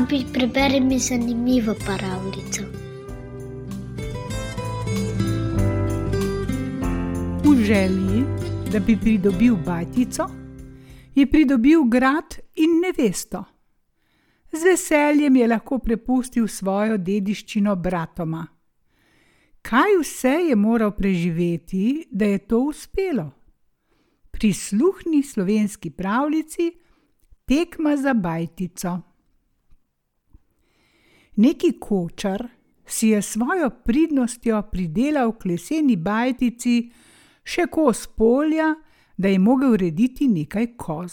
Babi, preberi mi zanimivo pravljico. V želji, da bi pridobil bajtico, je pridobil grad in nevesto. Z veseljem je lahko prepustil svojo dediščino bratoma. Kaj vse je moral preživeti, da je to uspelo? Prisluhni slovenski pravljici Tekma za bajtico. Neki kočar si je svojo pridnostjo pridelal k leseni bajtici še kos polja, da je mogel urediti nekaj koz.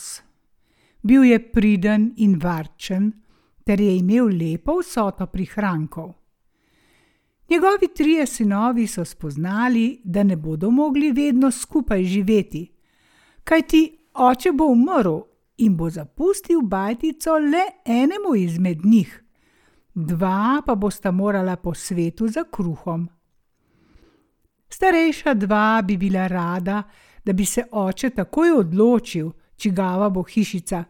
Bil je priden in varčen, ter je imel lepo vsoto prihrankov. Njegovi trije sinovi so spoznali, da ne bodo mogli vedno skupaj živeti, kajti oče bo umrl in bo zapustil bajtico le enemu izmed njih dva pa bosta morala po svetu za kruhom. Starejša dva bi bila rada, da bi se oče takoj odločil, čigava bo hišica,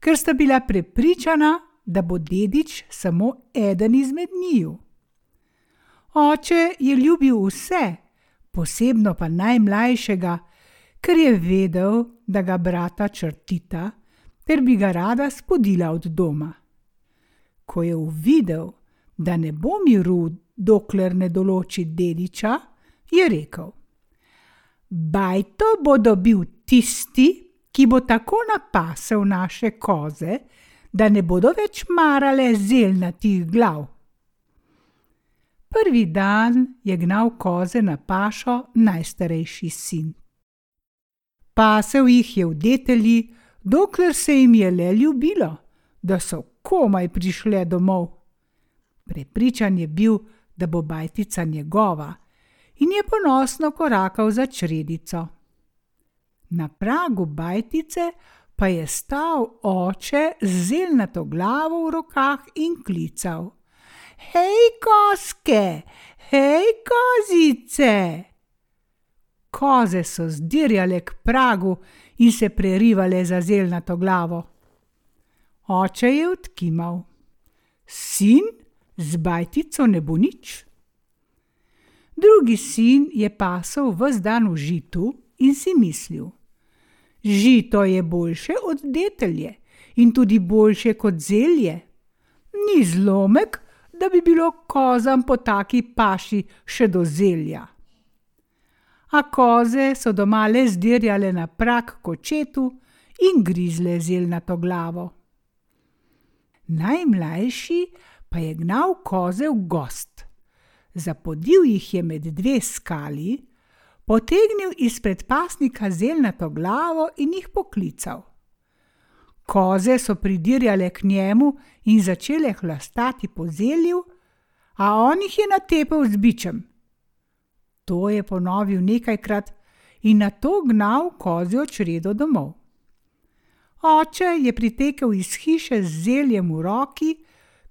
ker sta bila prepričana, da bo dedič samo eden izmed njiju. Oče je ljubil vse, posebno pa najmlajšega, ker je vedel, da ga brata črtita, ter bi ga rada spodila od doma ko je uvidel, da ne bo miru, dokler ne določi dediča, je rekel: Bajto bo dobil tisti, ki bo tako napasel naše koze, da ne bodo več marale zelnatih glav. Prvi dan je gnal koze na pašo najstarejši sin. Pasel jih je v detelji, dokler se jim je le ljubilo, da so komaj prišle domov. Prepričan je bil, da bo bajtica njegova, in je ponosno korakal za čredico. Na pragu bajtice pa je stal oče z zelnato glavo v rokah in klical: Hej, koske, hej, kozice! Koze so zdirjale k pragu in se prerivale za zelnato glavo. Oče je odkimal: Sin, z bajtico ne bo nič. Drugi sin je pasel ves dan v žitu in si mislil: Žito je boljše od detelje in tudi boljše kot zelje. Ni zlomek, da bi bilo kozam po taki paši še do zelja. A koze so doma le zdirjale na prak kočetu in grizle zelnato glavo najmlajši pa je gnal koze v gost. Zapodil jih je med dve skali, potegnil izpred pasnika zelnato glavo in jih poklical. Koze so pridirjale k njemu in začele hlastati po zelju, a on jih je natepel z bičem. To je ponovil nekajkrat in na to gnal kozjo čredo domov. Oče je pritekel iz hiše z zeljem v roki,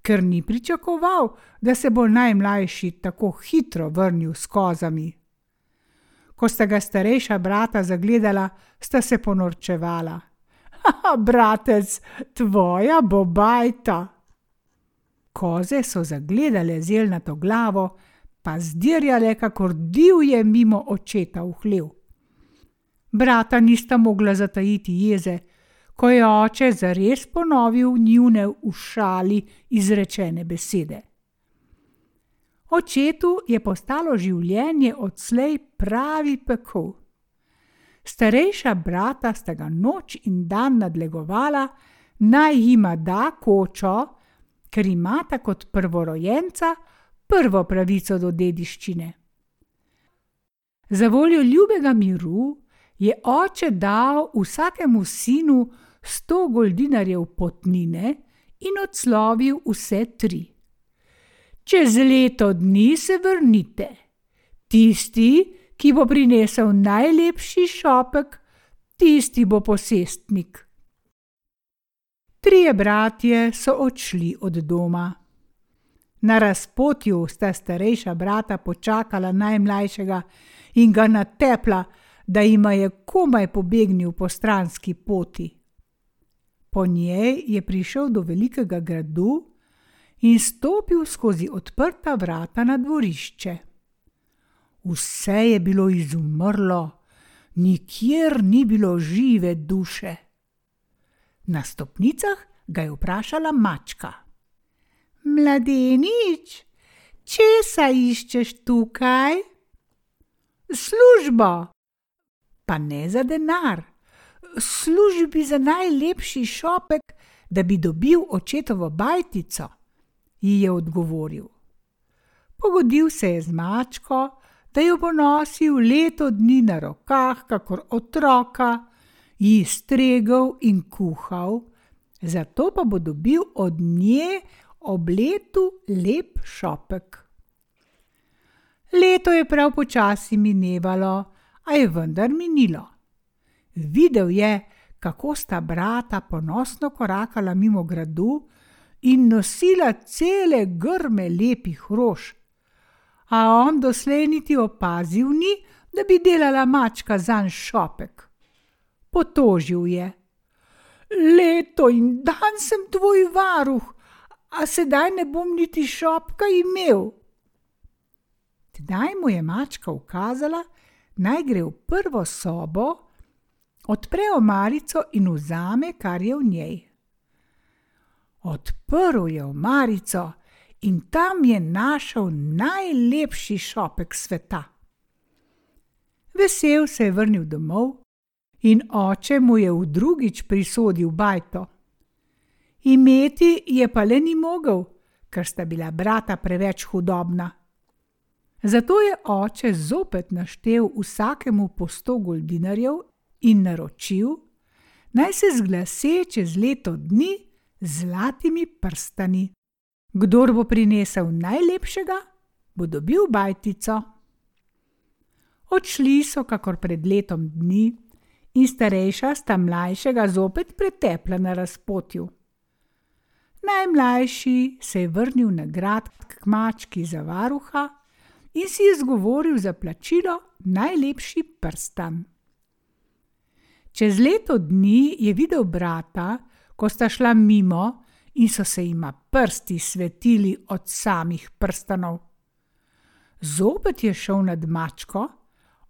ker ni pričakoval, da se bo najmlajši tako hitro vrnil s kozami. Ko sta ga starejša brata zagledala, sta se ponorčevala. Haha, bratec, tvoja bo bajta. Koze so zagledale zelnato glavo, pa zdirjale, kakor divje mimo očeta v hlev. Brata nista mogla zatajiti jeze, ko je oče zares ponovil njune v šali izrečene besede. Očetu je postalo življenje odslej pravi pekel. Starejša brata sta ga noč in dan nadlegovala, naj jima da kočo, ker imata kot prvorojenca prvo pravico do dediščine. Za voljo ljubega miru je oče dal vsakemu sinu sto goldinarjev potnine in odslovil vse tri. Čez leto dni se vrnite, tisti, ki bo prinesel najlepši šopek, tisti bo posestnik. Trije bratje so odšli od doma. Na razpotju sta starejša brata počakala najmlajšega in ga natepla, da jima je komaj pobegnil po stranski poti. Po njej je prišel do velikega gradu in stopil skozi odprta vrata na dvorišče. Vse je bilo izumrlo, nikjer ni bilo žive duše. Na stopnicah ga je vprašala mačka: Mladenič, česa iščeš tukaj? Službo, pa ne za denar, službi za najlepši šopek, da bi dobil očetovo bajtico, ji je odgovoril. Pogodil se je z mačko, da jo bo nosil leto dni na rokah, kakor otroka, ji stregel in kuhal, zato pa bo dobil od nje ob letu lep šopek. Leto je prav počasi minevalo, a je vendar minilo. Videl je, kako sta brata ponosno korakala mimo gradu in nosila cele grme lepih rož, a on doslej niti opazil ni, da bi delala mačka za en šopek. Potožil je: Leto in dan sem tvoj varuh, a sedaj ne bom niti šopka imel. Tedaj mu je mačka ukazala, naj gre v prvo sobo, odpre omarico in vzame, kar je v njej. Odprl je omarico in tam je našel najlepši šopek sveta. Vesel se je vrnil domov in oče mu je v drugič prisodil bajto. Imeti je pa le ni mogel, ker sta bila brata preveč hudobna. Zato je oče zopet naštel vsakemu po sto goldinarjev in naročil, naj se zglase čez leto dni z zlatimi prstani. Kdor bo prinesel najlepšega, bo dobil bajtico. Odšli so, kakor pred letom dni, in starejša sta mlajšega zopet pretepla na razpotju. Najmlajši se je vrnil na grad k mački za varuha in si izgovoril za plačilo najlepši prstan. Čez leto dni je videl brata, ko sta šla mimo, in so se jima prsti svetili od samih prstanov. Zopet je šel nad mačko,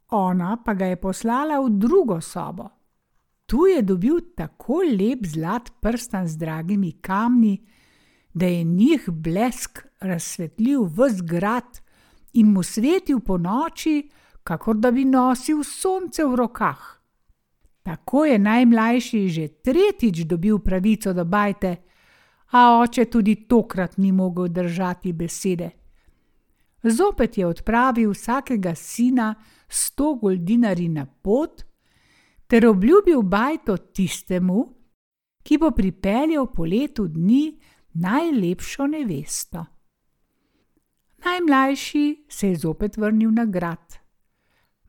ona pa ga je poslala v drugo sobo. Tu je dobil tako lep zlat prstan z dragimi kamni, da je njih blesk razsvetlil v zgrad in mu svetil po noči, kakor da bi nosil sonce v rokah. Tako je najmlajši že tretjič dobil pravico do bajte, a oče tudi tokrat ni mogel držati besede. Zopet je odpravil vsakega sina sto goldinari na pot, ter obljubil bajto tistemu, ki bo pripeljal po letu dni najlepšo nevesto. Najmlajši se je zopet vrnil na grad.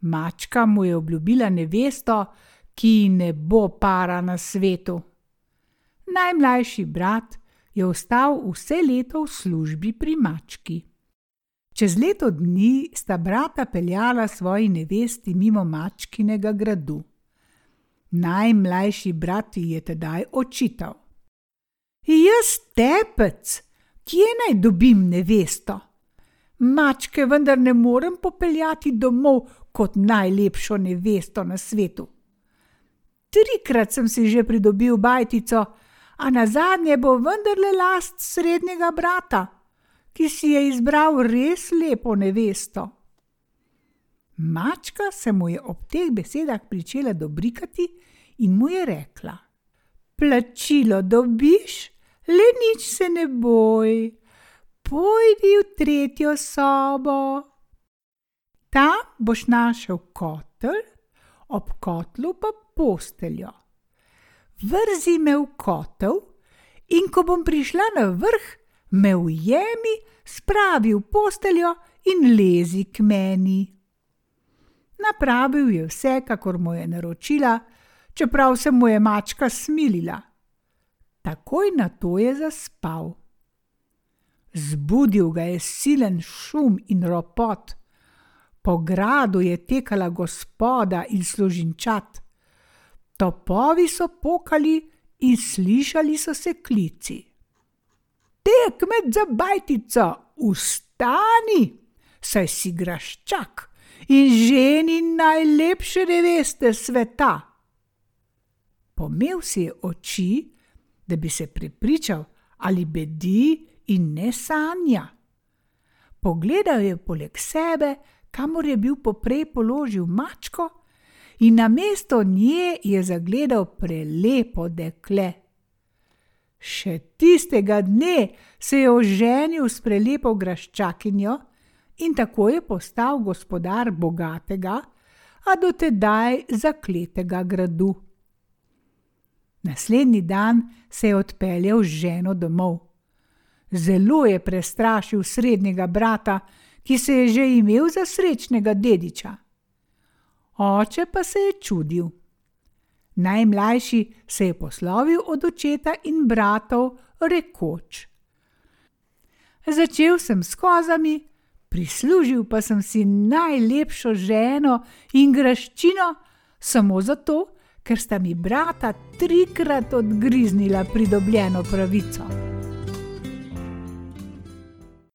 Mačka mu je obljubila nevesto, ki ne bo para na svetu. Najmlajši brat je ostal vse leto v službi pri mački. Čez leto dni sta brata peljala svoji nevesti mimo mačkinega gradu. Najmlajši brat je tedaj očital: Jaz tepec, kje naj dobim nevesto? Mačke vendar ne morem popeljati domov kot najlepšo nevesto na svetu. Trikrat sem si že pridobil bajtico, a na zadnje bo vendarle last srednjega brata, ki si je izbral res lepo nevesto. Mačka se mu je ob teh besedah pričela dobrikati in mu je rekla: Plačilo dobiš, le nič se ne boj, pojdi v tretjo sobo. Tam boš našel kotel, ob kotlu pa posteljo vrzi me v kotel, in ko bom prišla na vrh, me ujemi, spravi v posteljo in lezi k meni. Napravil je vse, kakor mu je naročila, čeprav se mu je mačka smilila. Takoj na to je zaspal. Zbudil ga je silen šum in ropot. Po gradu je tekala gospoda in služinčat. Topovi so pokali in slišali so se klici. tek med zabajtico, vstani, saj si graščak in ženi najlepše neveste sveta. Pomel si je oči, da bi se prepričal, ali bedi in ne sanja. Pogledal je poleg sebe, kamor je bil poprej položil mačko, in na mesto nje je zagledal prelepo dekle. Še tistega dne se je oženil s prelepo graščakinjo in tako je postal gospodar bogatega, a dotedaj zakletega gradu. Naslednji dan se je odpeljal z ženo domov. Zelo je prestrašil srednjega brata, ki se je že imel za srečnega dediča. Oče pa se je čudil. Najmlajši se je poslovil od očeta in bratov, rekoč: Začel sem s kozami, prislužil pa sem si najlepšo ženo in graščino, samo zato, ker sta mi brata trikrat odgriznila pridobljeno pravico.